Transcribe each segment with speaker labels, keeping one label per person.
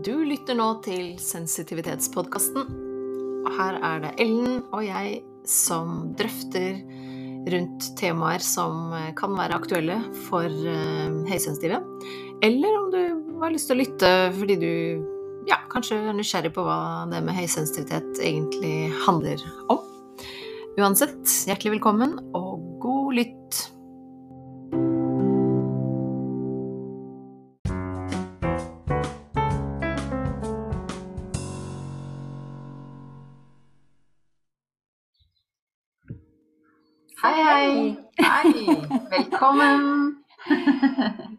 Speaker 1: Du lytter nå til Sensitivitetspodkasten. Og her er det Ellen og jeg som drøfter rundt temaer som kan være aktuelle for uh, høysensitive. Eller om du har lyst til å lytte fordi du ja, kanskje er nysgjerrig på hva det med høysensitivitet egentlig handler om. Uansett, hjertelig velkommen og god lytt. Velkommen.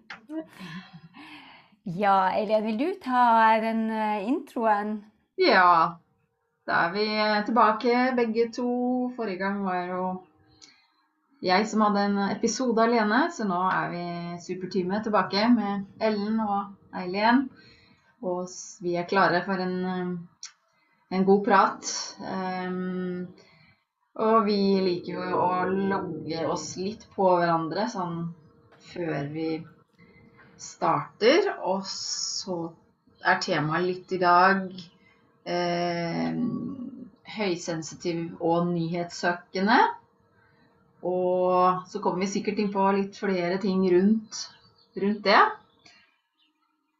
Speaker 2: Ja, Eileen, vil du ta den eh, introen?
Speaker 1: Ja, da er vi tilbake begge to. Forrige gang var jo jeg som hadde en episode alene, så nå er vi superteamet tilbake med Ellen og Eileen. Og vi er klare for en, eh, en god prat. Um, og vi liker jo å logge oss litt på hverandre sånn før vi starter. Og så er temaet litt i dag eh, høysensitiv og nyhetssøkende. Og så kommer vi sikkert inn på litt flere ting rundt, rundt det.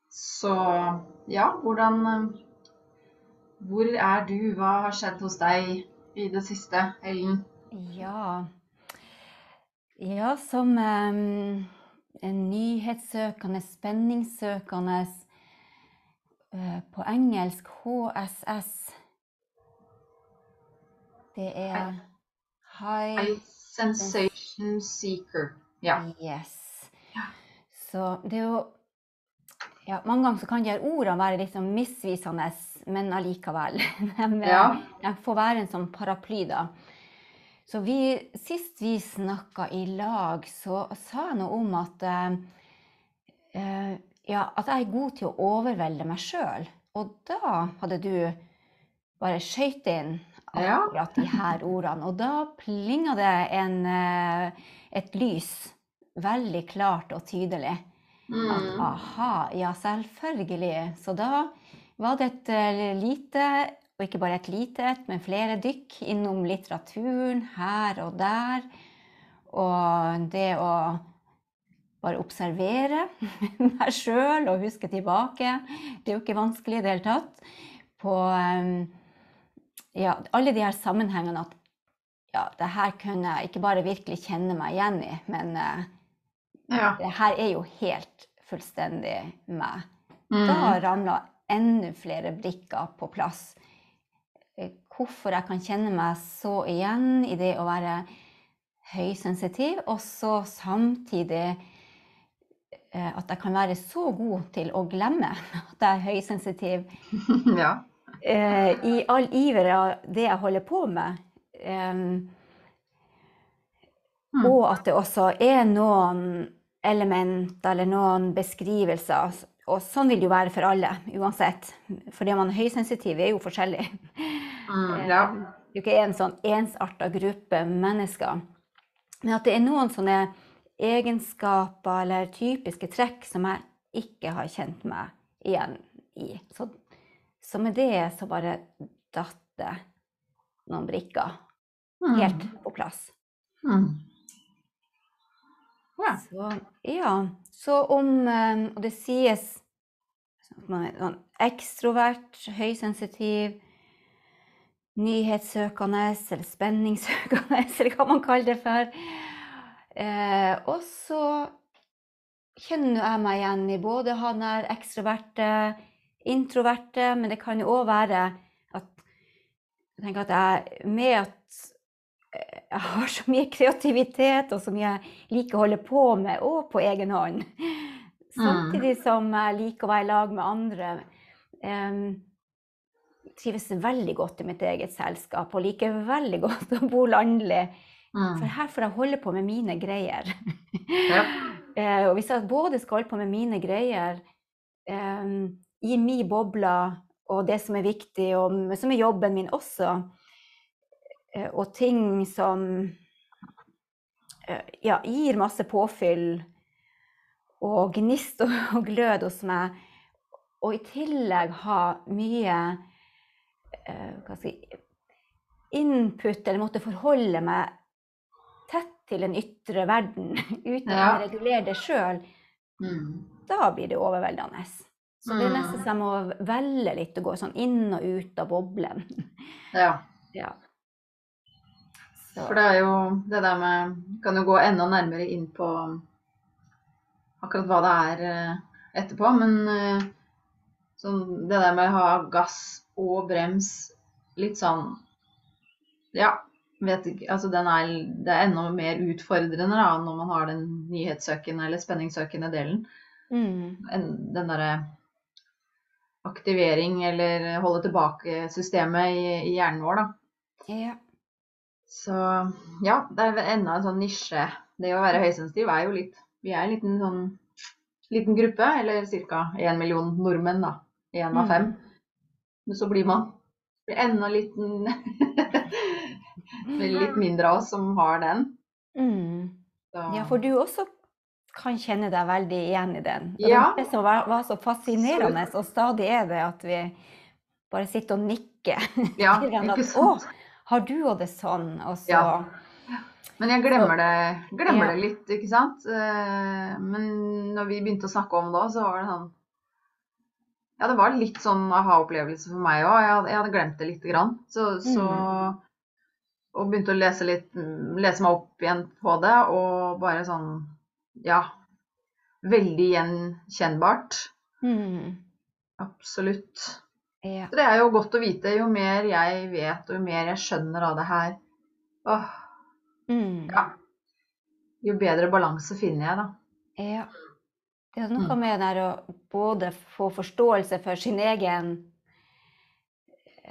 Speaker 1: Så ja, hvordan Hvor er du? Hva har skjedd hos deg? I det siste, Ellen?
Speaker 2: Ja, ja som um, en nyhetssøkende, spenningssøkende uh, På engelsk HSS. Det er
Speaker 1: High, I Sensation Seeker. Ja.
Speaker 2: Yes. Så det er jo ja, Mange ganger så kan de her ordene være litt sånn misvisende men allikevel. De, ja. de får være en sånn paraply, da. Så vi, sist vi snakka i lag, så sa jeg noe om at uh, ja, at jeg er god til å overvelde meg sjøl. Og da hadde du bare skøyt inn akkurat de her ordene. Og da plinga det en, uh, et lys veldig klart og tydelig. Mm. At aha, ja, selvfølgelig. Så da var det et eh, lite, og ikke bare et lite et, men flere dykk innom litteraturen her og der. Og det å bare observere meg sjøl og huske tilbake. Det er jo ikke vanskelig i det hele tatt. På eh, ja, alle de her sammenhengene at ja, det her kunne jeg ikke bare virkelig kjenne meg igjen i, men uh, ja. det her er jo helt fullstendig meg. Mm. Da ramla enda flere brikker på plass. Eh, hvorfor jeg kan kjenne meg så igjen i det å være høysensitiv, og så samtidig eh, at jeg kan være så god til å glemme at jeg er høysensitiv. Ja. Eh, I all iver av det jeg holder på med. Mm. Og at det også er noen elementer eller noen beskrivelser og sånn vil det jo være for alle, uansett. Fordi man er høysensitiv, er jo forskjellig. Mm, ja. Det er jo ikke en sånn ensarta gruppe mennesker. Men at det er noen sånne egenskaper eller typiske trekk som jeg ikke har kjent meg igjen i. Så, så med det så bare datt det noen brikker mm. helt på plass. Mm. Ja. Så, ja. Så om eh, Og det sies at man er sånn ekstrovert, høysensitiv, nyhetssøkende eller spenningssøkende, eller hva man kaller det for. Eh, og så kjenner jeg meg igjen i både han er ekstroverte, introverte, men det kan jo òg være at jeg tenker at jeg, med at jeg har så mye kreativitet og så mye jeg liker å holde på med, og på egen hånd, Samtidig mm. som jeg liker å være i lag med andre. Um, trives veldig godt i mitt eget selskap og liker veldig godt å bo landlig. Mm. For her får jeg holde på med mine greier. Ja. uh, og hvis jeg både skal holde på med mine greier um, i min boble og det som er viktig, og som er jobben min også, og ting som uh, ja, gir masse påfyll og gnist og glød hos meg. og i tillegg ha mye skal jeg, input, eller måtte forholde meg tett til den ytre verden uten ja. å regulere det sjøl, mm. da blir det overveldende. Så det er nesten så som å velge litt og gå sånn inn og ut av boblen.
Speaker 1: Ja. ja. For det er jo det der med Kan jo gå enda nærmere inn på akkurat hva det er eh, etterpå. Men eh, sånn, det der med å ha gass og brems litt sånn Ja, vet ikke Altså den er, det er enda mer utfordrende da, når man har den nyhetssøkende eller spenningssøkende delen. Mm. Den derre aktivering eller holde tilbake-systemet i, i, hjernen vår, da. Ja. Så ja, det er enda en sånn nisje. Det å være høysensitiv er jo litt Vi er en liten sånn liten gruppe, eller ca. én million nordmenn, da. Én av fem. Mm. Men så blir man blir enda liten Litt mindre av oss som har den.
Speaker 2: Mm. Ja, for du også kan kjenne deg veldig igjen i den. Og ja. Det som var, var, så fascinerende, og stadig er det, at vi bare sitter og nikker. Ja, ikke sant. Å, har du òg det sånn? Og så ja.
Speaker 1: Men jeg glemmer, det, glemmer ja. det, litt, ikke sant. Eh, men når vi begynte å snakke om det så var det sånn Ja, det var litt sånn aha-opplevelse for meg òg. Jeg, hadde glemt det lite grann. Så, så mm. Og begynte å lese litt Lese meg opp igjen på det, og bare sånn ja, veldig gjenkjennbart. Mm. Absolutt. Ja. Så det er jo godt å vite. Jo mer jeg vet, og jo mer jeg skjønner av det her, åh, mm. ja, jo bedre balanse finner jeg, da.
Speaker 2: Ja. Det er noe med å både få forståelse for sin egen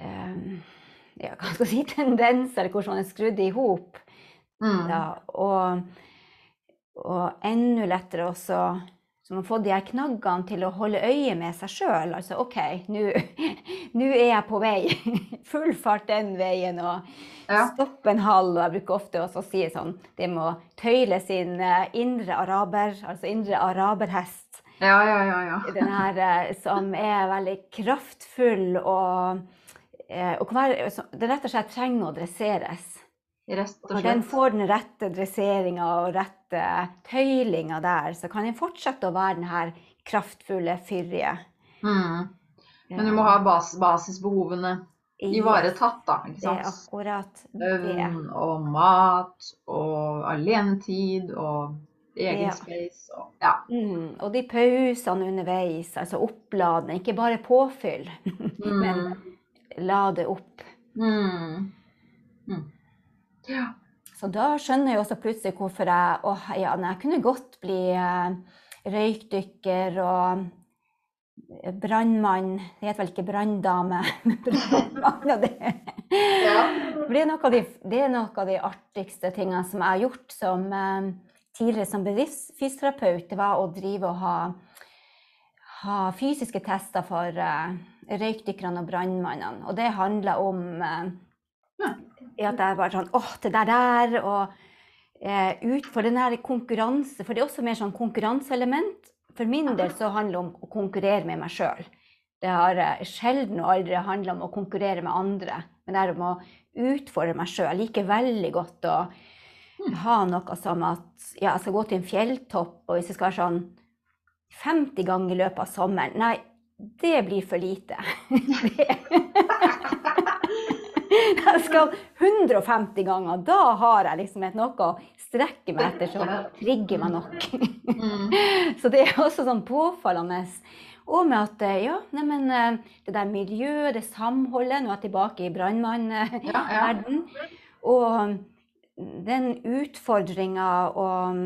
Speaker 2: um, ja, hva skal jeg si, tendens, eller hvordan man er skrudd i hop. Mm. Og og enda lettere også man har fått de her knaggene til å holde øye med seg sjøl. Altså OK, nå er jeg på vei. Full fart den veien. Og ja. stoppe en hall. Og jeg bruker ofte også å si sånn Det må tøyle sin eh, indre araber, altså indre araberhest.
Speaker 1: Ja, ja, ja, ja.
Speaker 2: Den her eh, som er veldig kraftfull og, eh, og hver, det rett og slett trenger å dresseres. Når den får den rette dresseringa og rette tøylinga der, så kan den fortsette å være den her kraftfulle, fyrige.
Speaker 1: Mm. Men du må ha bas basisbehovene ivaretatt, da. ikke sant?
Speaker 2: Det er akkurat
Speaker 1: Øvn og mat og alenetid og egen ja. space og ja.
Speaker 2: Mm. Og de pausene underveis, altså oppladende. Ikke bare påfyll, mm. men lade opp. Mm. Ja. Så da skjønner jeg også plutselig hvorfor jeg åh, ja, jeg kunne godt bli eh, røykdykker og eh, brannmann Det heter vel ikke branndame, men brannmann. Det. Ja. Det, er de, det, er noe av de artigste tingene som jeg har gjort som eh, tidligere som bedriftsfysioterapeut. Det var å drive og ha, ha fysiske tester for røykdykkerne og brannmannene. Og det handler om i at jeg bare sånn åh, det der der. Og eh, utfor den her konkurranse. For det er også mer sånn konkurranseelement. For min del så handler det om å konkurrere med meg sjøl. Det har sjelden og aldri handla om å konkurrere med andre, men det er om å utfordre meg sjøl. Jeg liker veldig godt å ha noe som at ja, jeg skal gå til en fjelltopp, og hvis det skal være sånn 50 ganger i løpet av sommeren Nei, det blir for lite. jeg skal 150 ganger. Da har jeg liksom et noe å strekke meg etter som trigger meg nok. Mm. Så det er også sånn påfallende. Og med at eh, ja, neimen, eh, det der miljøet, det samholdet Nå er jeg tilbake i brannmannverden. Ja, ja. Og den utfordringa og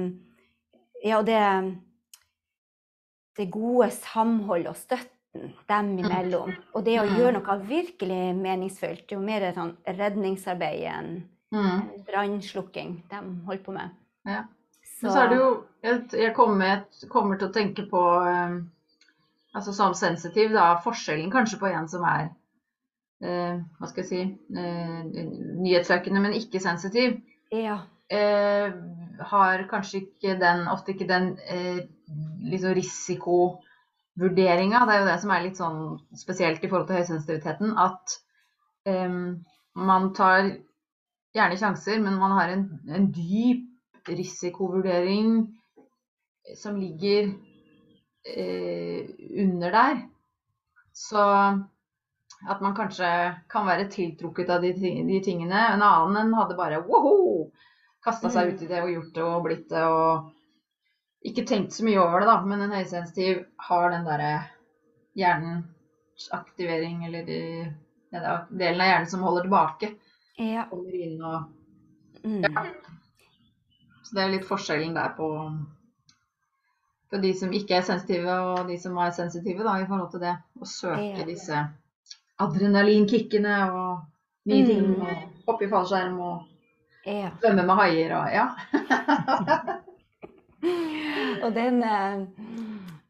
Speaker 2: ja, det, det gode samhold og støtte dem mm. imellom. Og det å mm. gjøre noe virkelig meningsfylt, jo mer sånn redningsarbeid enn mm. brannslukking de holder på med.
Speaker 1: Ja. Så. så er det jo Jeg kommer, kommer til å tenke på um, altså som sensitiv, da, forskjellen kanskje på en som er uh, hva skal jeg si uh, nyhetssøkende, men ikke sensitiv. Ja. Uh, har kanskje ikke den, ofte ikke den liksom risiko vurderinga. Det er jo det som er litt sånn spesielt i forhold til høysensitiviteten. At um, man tar gjerne sjanser, men man har en, en dyp risikovurdering som ligger uh, under der. Så at man kanskje kan være tiltrukket av de, de tingene. En annen hadde bare woho! Kasta seg ut i det og gjort det og blitt det og ikke tenkt så mye over det, da. Men en høysensitiv har den derre hjernens aktivering, eller de, ja, delen av hjernen som holder tilbake. Ja. Holder inn og mm. Ja. Så det er litt forskjellen der på, på de som ikke er sensitive, og de som er sensitive, da, i forhold til det. Å søke ja. disse adrenalinkickene og ting. Mm. Og hoppe i fallskjerm og svømme med haier og Ja.
Speaker 2: og den eh,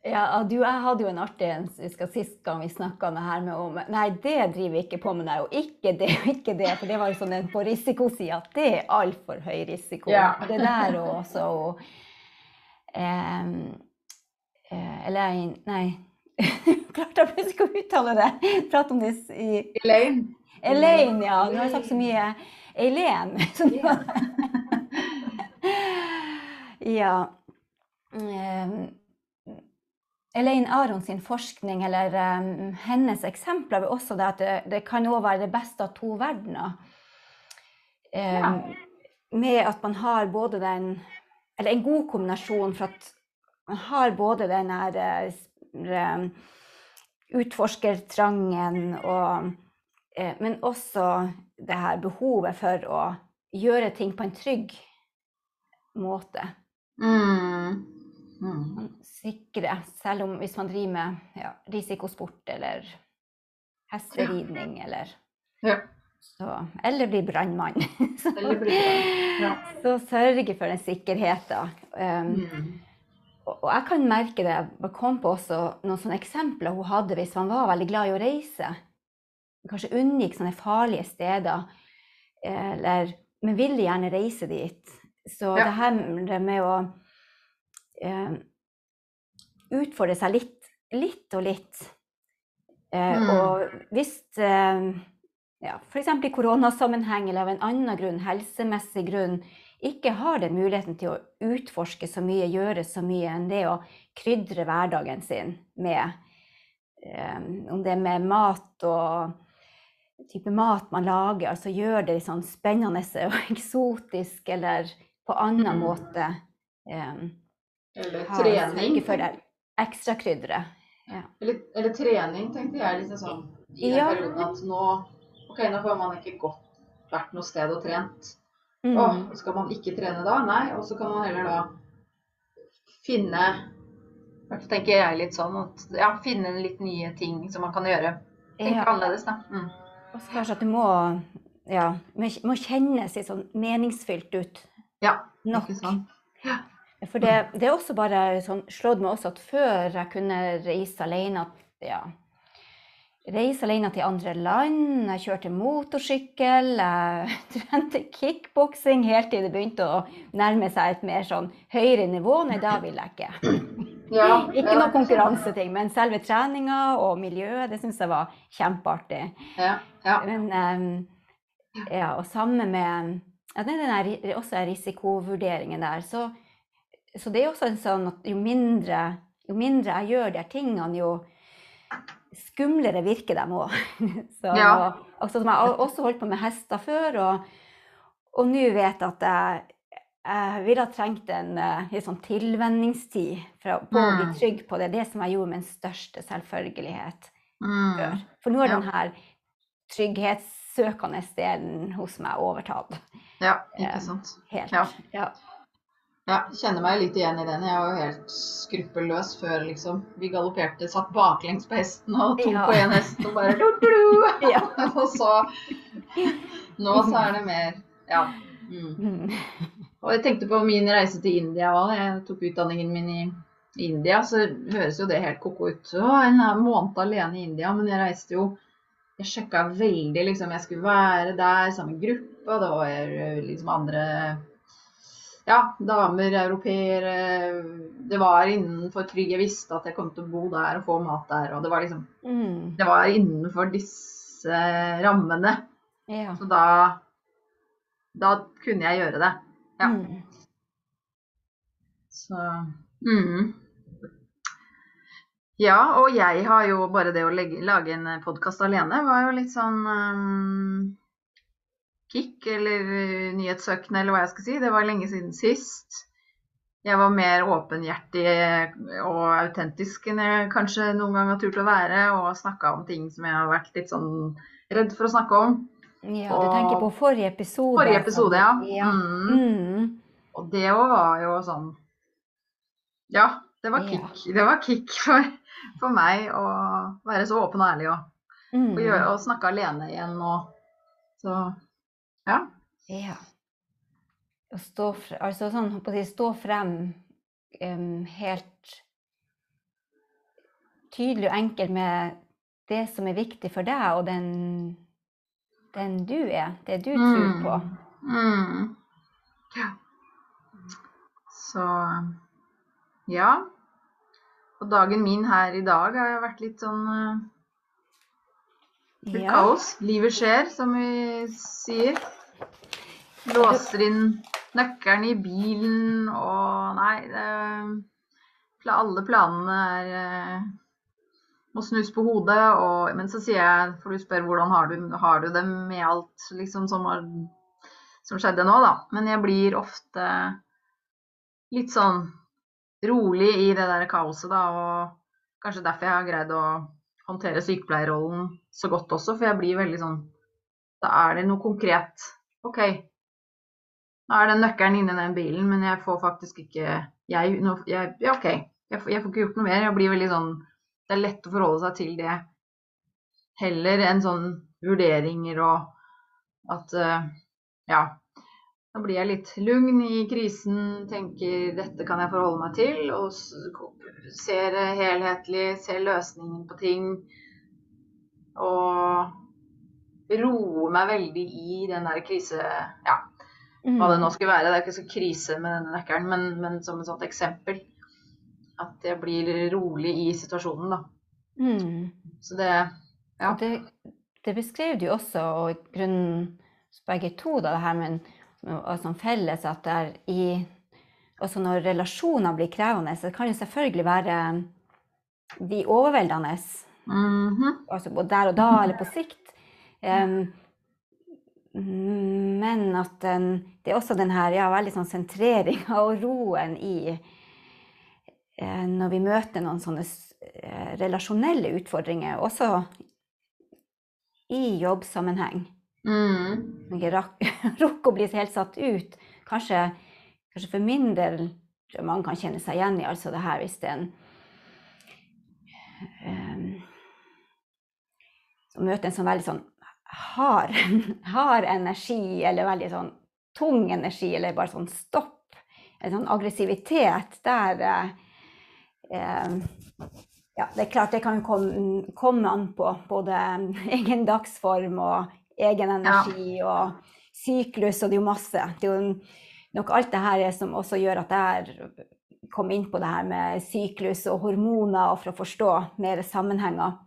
Speaker 2: ja, du, jeg hadde jo en artig en sist gang vi snakka om Nei, det driver vi ikke på med, nei, og ikke det og ikke det. For det var jo sånn en på risikosida at det er altfor høy risiko. Ja. Det der også og, um, Elaine Nei, klarte jeg plutselig å uttale det. Prate om det i
Speaker 1: Elaine.
Speaker 2: Elaine, ja. Nå har jeg sagt så mye Eileen. ja. Um, Elaine Aron sin forskning eller um, hennes eksempler er også det at det, det kan òg være det beste av to verdener. Um, ja. Med at man har både den Eller en god kombinasjon for at man har både den her utforskertrangen og Men også det her behovet for å gjøre ting på en trygg måte. Mm. Mm. Sikre, selv om hvis man driver med ja, risikosport eller hesteridning ja. eller ja. så, Eller blir brannmann. så, ja. så sørge for den sikkerheten. Um, mm. og, og, jeg kan merke det. Jeg kom på også noen sånne eksempler hun hadde hvis man var veldig glad i å reise. Kanskje unngikk sånne farlige steder. Eller, men ville gjerne reise dit. Så det her med å eh, utfordre seg litt, litt og litt. Eh, mm. Og hvis eh, ja, f.eks. i koronasammenheng eller av en annen grunn, helsemessig grunn, ikke har den muligheten til å utforske så mye, gjøre så mye enn det å krydre hverdagen sin med eh, Om det er med mat og type mat man lager, altså gjør det sånn spennende og eksotisk eller på annen mm. måte. Um,
Speaker 1: eller trening.
Speaker 2: For det ekstrakrydderet.
Speaker 1: Ja. Eller, eller, trening, tenkte jeg liksom sånn i den ja. perioden at nå Ok, nå får man ikke gått vært noe sted og trent. Mm. Åh, skal man ikke trene da? Nei. Og så kan man heller da finne tenker jeg litt sånn at ja, finne litt nye ting som man kan gjøre. Tenke ja. annerledes, da. Mm.
Speaker 2: Og så kanskje at det må ja, må kjennes litt sånn meningsfylt ut.
Speaker 1: Ja, nok. Ikke sant?
Speaker 2: Ja. For det, det, er også bare sånn, slått meg også at før jeg kunne reise alene ja, Reise alene til andre land. Jeg kjørte motorsykkel. Jeg trente kickboksing helt til det begynte å nærme seg et mer sånn høyere nivå. Nei, da vil jeg ikke. Ja, ikke noe konkurranseting, men selve treninga og miljøet, det syns jeg var kjempeartig. Ja, ja. Men um, ja, og sammen med ja, den der, også risikovurderingen der, så så det er også en sånn at jo mindre, jo mindre jeg gjør de her tingene, jo skumlere virker de òg. ja. altså, jeg har også holdt på med hester før, og, og nå vet jeg at jeg, jeg ville ha trengt en, en eh, sånn tilvenningstid for å, bli mm. trygg på det. Det som jeg gjorde med den største selvfølgelighet mm. før. For nå har ja. den her trygghetssøkende delen hos meg overtatt.
Speaker 1: Ja, ikke eh, sant.
Speaker 2: Helt. Ja.
Speaker 1: Ja. Kjenner meg litt igjen i den. Jeg var jo helt skruppelløs før, liksom. Vi galopperte, satt baklengs på hesten og tok ja. på én hest og bare du, du, du. Ja. Og så Nå så er det mer Ja. Mm. Og jeg tenkte på min reise til India òg. Jeg tok utdanningen min i India, så høres jo det helt ko-ko ut. Å, en måned alene i India, men jeg reiste jo Jeg sjekka veldig, liksom. Jeg skulle være der sammen med gruppe, og det var liksom andre ja, damer, europeere det var innenfor trygg. Jeg visste at jeg kom til å bo der og få mat der. Og det var liksom
Speaker 2: Mm.
Speaker 1: Det var innenfor disse rammene.
Speaker 2: Ja.
Speaker 1: Så da Da kunne jeg gjøre det. Ja.
Speaker 2: Mm.
Speaker 1: Så mm. Ja, og jeg har jo bare det å legge, lage en podkast alene var jo litt sånn um, kick eller uh, nyhetssøkende eller hva jeg skal si. Det var lenge siden sist. Jeg var mer åpenhjertig og autentisk enn jeg kanskje noen gang har turt å være, og snakka om ting som jeg har vært litt sånn redd for å snakke om.
Speaker 2: ja, du tenker på forrige episode?
Speaker 1: Forrige episode, ja.
Speaker 2: ja.
Speaker 1: Mm.
Speaker 2: Mm.
Speaker 1: Og det òg var jo sånn Ja, det var
Speaker 2: Ja.
Speaker 1: Det var kick for, for meg å være så åpen og ærlig og,
Speaker 2: Mm.
Speaker 1: og, gjøre, og snakke alene igjen og Så ja.
Speaker 2: Ja. Å stå, altså sånn, si, stå frem um, helt tydelig og enkelt med det som er viktig for deg, og den, den du er. Det du tror på.
Speaker 1: Mm. Ja. Så ja. Og dagen min her i dag har vært litt sånn uh, litt
Speaker 2: Ja.
Speaker 1: kaos. Livet skjer, som vi sier. Låser inn nøkkelen i bilen og Nei, det, alle planene er eh, må snus på hodet. Og, men så sier jeg, for du spør hvordan har du, har du det med alt liksom, som, har, som skjedde nå, da. Men jeg blir ofte litt sånn rolig i det der kaoset, da. Og kanskje derfor jeg har greid å håndtere sykepleierrollen så godt også, for jeg blir veldig sånn Da er det noe konkret. OK. Nå er den nøkkelen inni den bilen, men jeg får faktisk ikke jeg, nå, jeg Ja, OK. Jeg jeg får ikke gjort noe mer. Jeg blir veldig sånn Det er lett å forholde seg til det heller enn sånn vurderinger og at uh, Ja. Da blir jeg litt lugn i krisen, tenker dette kan jeg forholde meg til, og ser helhetlig, ser løsningen på ting. Og roer meg veldig i den der krise... Ja,
Speaker 2: Mm.
Speaker 1: hva det nå skulle være. Det er ikke så krise med denne nøkkelen, men, men som et sånt eksempel. At jeg blir rolig i situasjonen, da.
Speaker 2: Mm.
Speaker 1: Så det Ja.
Speaker 2: Det, det beskrev du også, og grunnen begge to, da, det her med som er sånn felles at det er i Også når relasjoner blir krevende, så kan jo selvfølgelig være de overveldende,
Speaker 1: Mhm.
Speaker 2: altså både der og da eller på sikt. Men at den, det er også den her ja, veldig sånn sentreringa og roen i eh, Når vi møter noen sånne eh, relasjonelle utfordringer, også i jobbsammenheng.
Speaker 1: Mm.
Speaker 2: Jeg rakk å bli helt satt ut. Kanskje, kanskje for min del tror jeg mange kan kjenne seg igjen i altså det her hvis det er en um, Å møte en sånn veldig sånn hard, hard energi, eller veldig sånn tung energi, eller bare sånn stopp. En sånn aggressivitet der eh, eh, Ja, det er klart det kan komme, komme an på både egen dagsform og egen energi og syklus, og det er jo masse. Det er jo nok alt det her som også gjør at jeg kom inn på det her med syklus og hormoner, og for å forstå mer sammenhenger.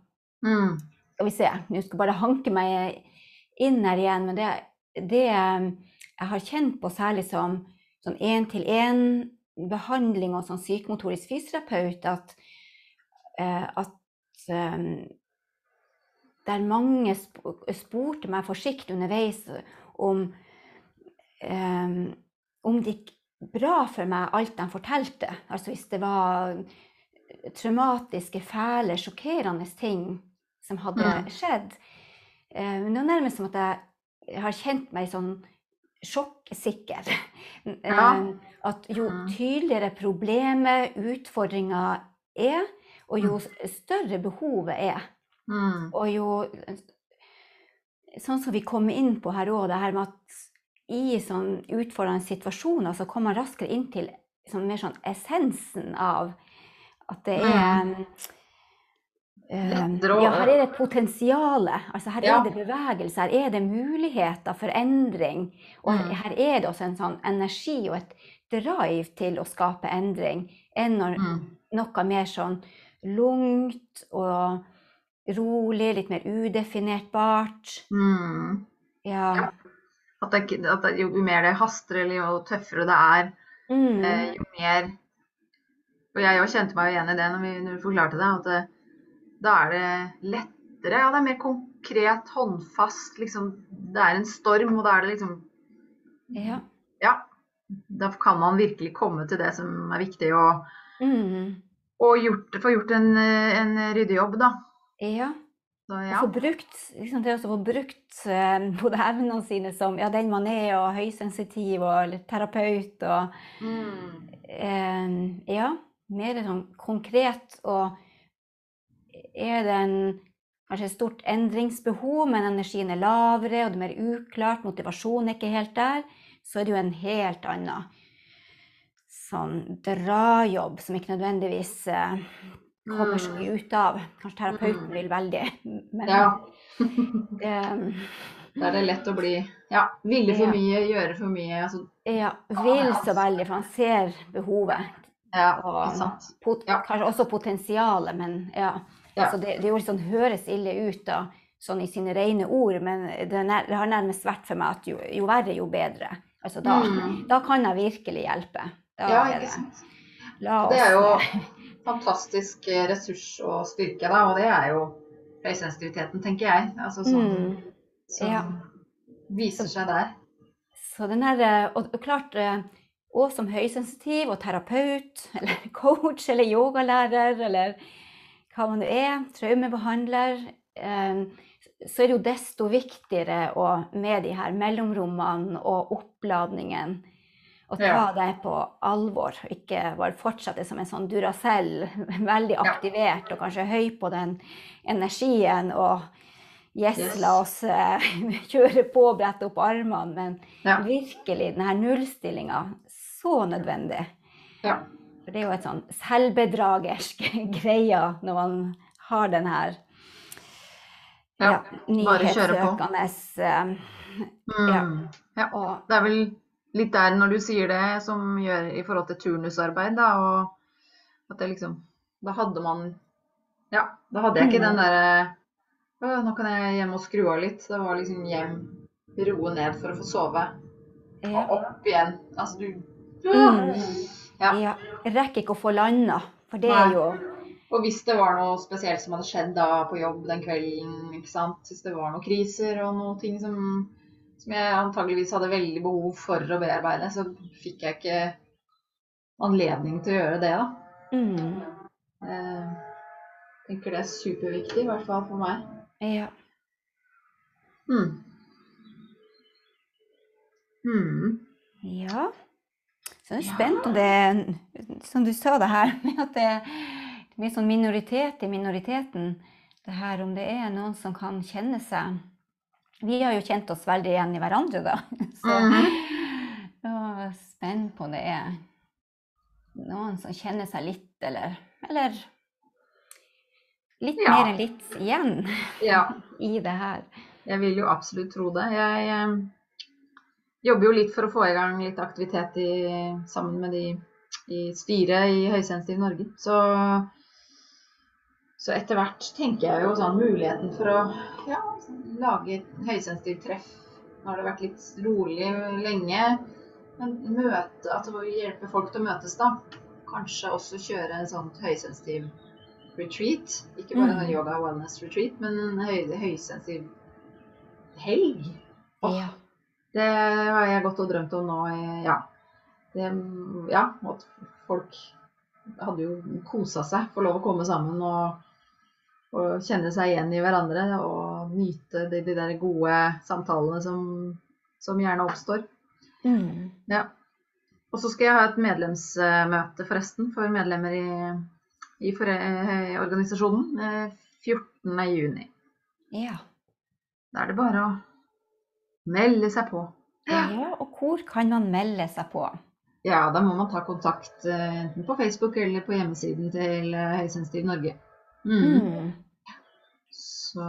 Speaker 1: Mm.
Speaker 2: Skal vi se, nå skal jeg bare hanke meg inn her igjen, men det, det jeg har kjent på særlig som sånn én-til-én-behandling og sånn psykomotorisk fysioterapeut, at, eh, at eh, der mange spurte meg forsiktig underveis om eh, om det gikk bra for meg, alt de fortalte. Altså hvis det var traumatiske, fæle, sjokkerende ting som hadde
Speaker 1: Mm.
Speaker 2: skjedd. Eh, men det var nærmest som at jeg har kjent meg sånn sjokksikker.
Speaker 1: Ja.
Speaker 2: Eh, At jo
Speaker 1: Mm.
Speaker 2: tydeligere problemet, utfordringa er, og jo større behovet er,
Speaker 1: Mm.
Speaker 2: og jo Sånn som vi kommer inn på her òg, det her med at i sånn utfordrende situasjoner så kommer man raskere inn til sånn, mer sånn essensen av at det er eh,
Speaker 1: Lettere
Speaker 2: Ja, her er det et potensial. Altså, her
Speaker 1: Ja.
Speaker 2: er det bevegelse, her er det muligheter for endring. Og
Speaker 1: Mm.
Speaker 2: her er det også en sånn energi og et drive til å skape endring. enn når
Speaker 1: Mm.
Speaker 2: noe mer sånn lungt og rolig, litt mer udefinertbart.
Speaker 1: Mm.
Speaker 2: Ja.
Speaker 1: Ja. At, det, at det, jo mer det haster, eller jo tøffere det er,
Speaker 2: Mm.
Speaker 1: eh, jo mer Og jeg òg kjente meg igjen i det når, vi, når du forklarte det, at det, da er det lettere. Ja, det er mer konkret, håndfast. Liksom, det er en storm, og da er det liksom
Speaker 2: ja.
Speaker 1: Ja. Da kan man virkelig komme til det som er viktig, og,
Speaker 2: Mm.
Speaker 1: og gjort, få gjort en, eh, en ryddig jobb, da.
Speaker 2: ja.
Speaker 1: Så ja.
Speaker 2: få brukt, liksom det å få brukt eh, både evnene sine som ja, den man er, og høysensitiv og terapeut og
Speaker 1: Mm.
Speaker 2: eh, Ja, mer sånn konkret og er det en kanskje et stort endringsbehov, men energien er lavere, og det er mer uklart, motivasjonen er ikke helt der, så er det jo en helt annen sånn drajobb som ikke nødvendigvis eh, kommer så
Speaker 1: Mm.
Speaker 2: mye ut av. Kanskje terapeuten
Speaker 1: Mm.
Speaker 2: vil veldig, men
Speaker 1: Ja. Da er det lett å bli ja, ville for
Speaker 2: Ja.
Speaker 1: mye, gjøre for mye. Altså,
Speaker 2: ja, vil så veldig, for han ser behovet.
Speaker 1: ja,
Speaker 2: Og
Speaker 1: sant.
Speaker 2: pot
Speaker 1: Ja.
Speaker 2: kanskje også potensialet, men ja.
Speaker 1: Ja.
Speaker 2: Så det, det jo liksom høres ille ut da, sånn i sine rene ord, men det, nær, det har nærmest vært for meg at jo, jo verre, jo bedre. Altså da,
Speaker 1: Mm.
Speaker 2: da kan jeg virkelig hjelpe. Da
Speaker 1: Ja, ikke sant. Det er jo fantastisk eh, ressurs og styrke, da, og det er jo høysensitiviteten, tenker jeg. Altså som,
Speaker 2: mm.
Speaker 1: som
Speaker 2: ja.
Speaker 1: viser seg der.
Speaker 2: Så den her, eh, og, og klart, eh, og som høysensitiv og terapeut, eller coach, eller yogalærer, eller hva man er, traumebehandler, eh, så er det jo desto viktigere å, med de her mellomrommene og oppladningen, å ta
Speaker 1: Ja.
Speaker 2: det på alvor, og ikke bare fortsette som en sånn Duracell, veldig aktivert og kanskje høy på den energien, og yes,
Speaker 1: Yes.
Speaker 2: la oss eh, kjøre på, brette opp armene, men
Speaker 1: Ja.
Speaker 2: virkelig denne nullstillinga så nødvendig.
Speaker 1: Ja.
Speaker 2: For det er jo et sånn selvbedragersk greie når man har den her
Speaker 1: Ja,
Speaker 2: ja, nyhetssøkende eh,
Speaker 1: Mm. ja.
Speaker 2: ja.
Speaker 1: Det er vel litt der når du sier det, som gjør i forhold til turnusarbeid, da, og at det liksom Da hadde man Ja, da hadde jeg ikke den
Speaker 2: Mm.
Speaker 1: derre Nå kan jeg hjem og skru av litt. Det var liksom hjem, roe ned for å få sove. Og opp igjen. Altså du
Speaker 2: Mm.
Speaker 1: Ja.
Speaker 2: jeg rekker ikke å få landa, for det
Speaker 1: Nei.
Speaker 2: er jo
Speaker 1: Og hvis det var noe spesielt som hadde skjedd da på jobb den kvelden, ikke sant. Hvis det var noen kriser og noen ting som, som jeg antageligvis hadde veldig behov for å bearbeide, så fikk jeg ikke anledning til å gjøre det, da.
Speaker 2: mm,
Speaker 1: Eh, Jeg tenker det er superviktig, i hvert fall for meg.
Speaker 2: ja.
Speaker 1: Mm. Mm.
Speaker 2: Ja. Så jeg er spent om det Som du sa det her med at det er mye sånn minoritet i minoriteten. Det her om det er noen som kan kjenne seg Vi har jo kjent oss veldig igjen i hverandre, da. Så
Speaker 1: Mhm.
Speaker 2: jeg er spent på om det er noen som kjenner seg litt, eller Eller litt
Speaker 1: Ja.
Speaker 2: mer enn litt igjen
Speaker 1: Ja.
Speaker 2: i det her.
Speaker 1: Jeg vil jo absolutt tro det. Jeg eh, jobber jo litt for å få i gang litt aktivitet i, sammen med de i styret i Høysensitiv Norge. Så, så etter hvert tenker jeg jo sånn muligheten for å ja, lage høysensitivt treff. Nå har det vært litt rolig lenge. Men møte, at det hjelper folk til å møtes, da. Kanskje også kjøre en sånn høysensitiv retreat. Ikke bare en
Speaker 2: Mm.
Speaker 1: yoga wellness retreat, men en høy, høysensitiv helg. Oh.
Speaker 2: Ja.
Speaker 1: Det har jeg gått og drømt om nå Ja. Det, ja, at folk hadde jo kosa seg, få lov å komme sammen og, og kjenne seg igjen i hverandre og nyte de, de der gode samtalene som, som gjerne oppstår.
Speaker 2: Mm.
Speaker 1: Ja. Og så skal jeg ha et medlemsmøte forresten for medlemmer i, i for, i organisasjonen eh, 14. juni.
Speaker 2: ja.
Speaker 1: Da er det bare å melde seg på.
Speaker 2: Ja, og hvor kan man melde seg på?
Speaker 1: Ja, da må man ta kontakt eh, enten på Facebook eller på hjemmesiden til eh, Høysensitiv Norge. Mm.
Speaker 2: Mm.
Speaker 1: Så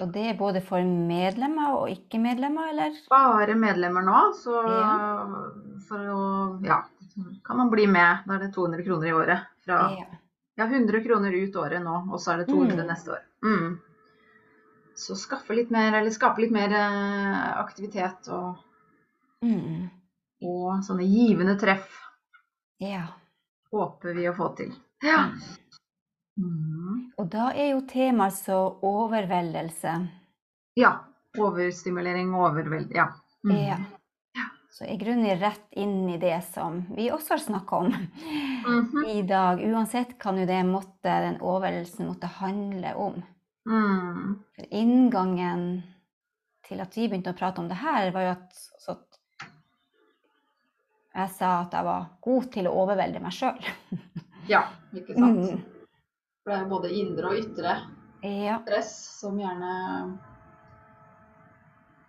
Speaker 2: Og det er både for medlemmer og ikke-medlemmer, eller?
Speaker 1: bare medlemmer nå, så
Speaker 2: Ja.
Speaker 1: for å Ja, kan man bli med. Da er det 200 kroner i året. Fra
Speaker 2: Ja.
Speaker 1: ja, 100 kroner ut året nå, og så er det 200
Speaker 2: Mm.
Speaker 1: neste år. Mm. Så skaffe litt mer, eller skape litt mer eh, aktivitet og,
Speaker 2: Mm.
Speaker 1: og sånne givende treff
Speaker 2: ja.
Speaker 1: håper vi å få til. Ja. Mm.
Speaker 2: Og da er jo temaet altså overveldelse.
Speaker 1: Ja. Overstimulering, overveld... Ja. Mm.
Speaker 2: Ja. Så jeg grunner rett inn i det som vi også har snakka om
Speaker 1: -hmm.
Speaker 2: i dag. Uansett kan jo det måtte, den overveldelsen måtte handle om.
Speaker 1: Mm.
Speaker 2: For inngangen til at vi begynte å prate om det her, var jo at, at jeg sa at jeg var god til å overvelde meg sjøl.
Speaker 1: Ja, ikke sant.
Speaker 2: Mm.
Speaker 1: For det er jo både indre og ytre
Speaker 2: Ja.
Speaker 1: stress som gjerne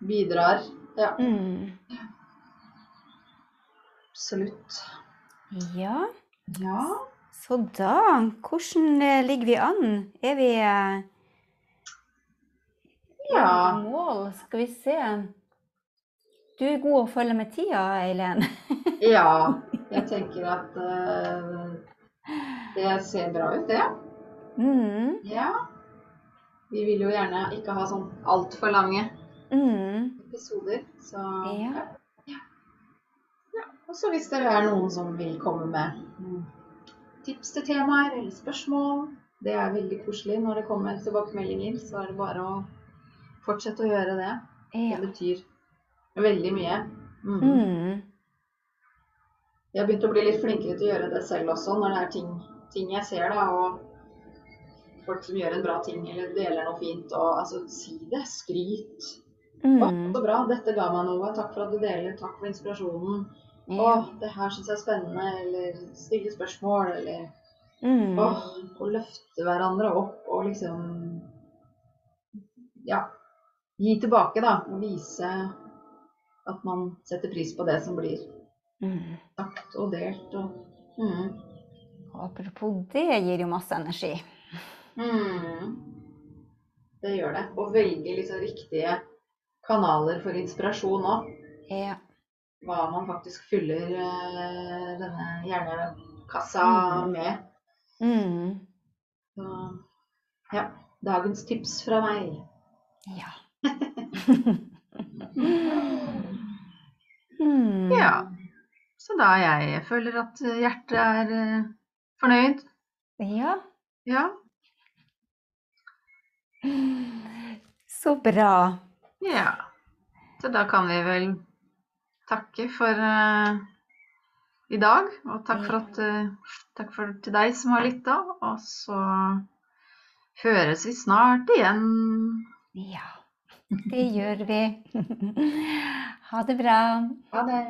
Speaker 1: bidrar. Ja,
Speaker 2: Mm.
Speaker 1: absolutt.
Speaker 2: ja.
Speaker 1: Ja.
Speaker 2: Så da, hvordan eh, ligger vi an? Er vi eh,
Speaker 1: Ja.
Speaker 2: mål? Skal vi se. Du er god å følge med tida, Eileen.
Speaker 1: Ja, jeg tenker at uh, det ser bra ut, det.
Speaker 2: Mm.
Speaker 1: Ja. Vi vil jo gjerne ikke ha sånn altfor lange
Speaker 2: Mm.
Speaker 1: episoder, så
Speaker 2: Ja.
Speaker 1: ja. ja. Og så hvis det er noen som vil komme med mm, tips til temaer eller spørsmål, det er veldig koselig når det kommer tilbakemeldinger, så er det bare å fortsette å gjøre det. Det betyr veldig mye. Mm.
Speaker 2: Mm.
Speaker 1: Jeg har begynt å bli litt flinkere til å gjøre det selv også, når det er ting, ting jeg ser, da, og folk som gjør en bra ting, eller deler noe fint, og altså, si det. Skryt.
Speaker 2: Mm.
Speaker 1: så bra, dette ga meg noe. Takk for at du deler. Takk for inspirasjonen. Å,
Speaker 2: Ja.
Speaker 1: det her syns jeg er spennende. Eller stille spørsmål, eller
Speaker 2: Mm.
Speaker 1: Å, å løfte hverandre opp og liksom Ja. Gi tilbake, da. Og vise at man setter pris på det som blir
Speaker 2: Mm.
Speaker 1: sagt og delt. Og, mm.
Speaker 2: Apropos det gir jo masse energi.
Speaker 1: Mm. Det gjør det. Og velge liksom riktige kanaler for inspirasjon òg.
Speaker 2: Ja.
Speaker 1: Hva man faktisk fyller uh, denne hjernekassa
Speaker 2: Mm.
Speaker 1: med.
Speaker 2: Mm.
Speaker 1: Så ja. Dagens tips fra meg.
Speaker 2: Ja. Mm.
Speaker 1: Ja. Så da jeg føler at hjertet er eh, fornøyd.
Speaker 2: Ja.
Speaker 1: Ja.
Speaker 2: Så bra.
Speaker 1: ja. Så da kan vi vel takke for uh, i dag. Og takk for at uh, Takk for til deg som har lytta. Og så høres vi snart igjen.
Speaker 2: Ja. Det gjør vi. Ha det bra.
Speaker 1: Ha det.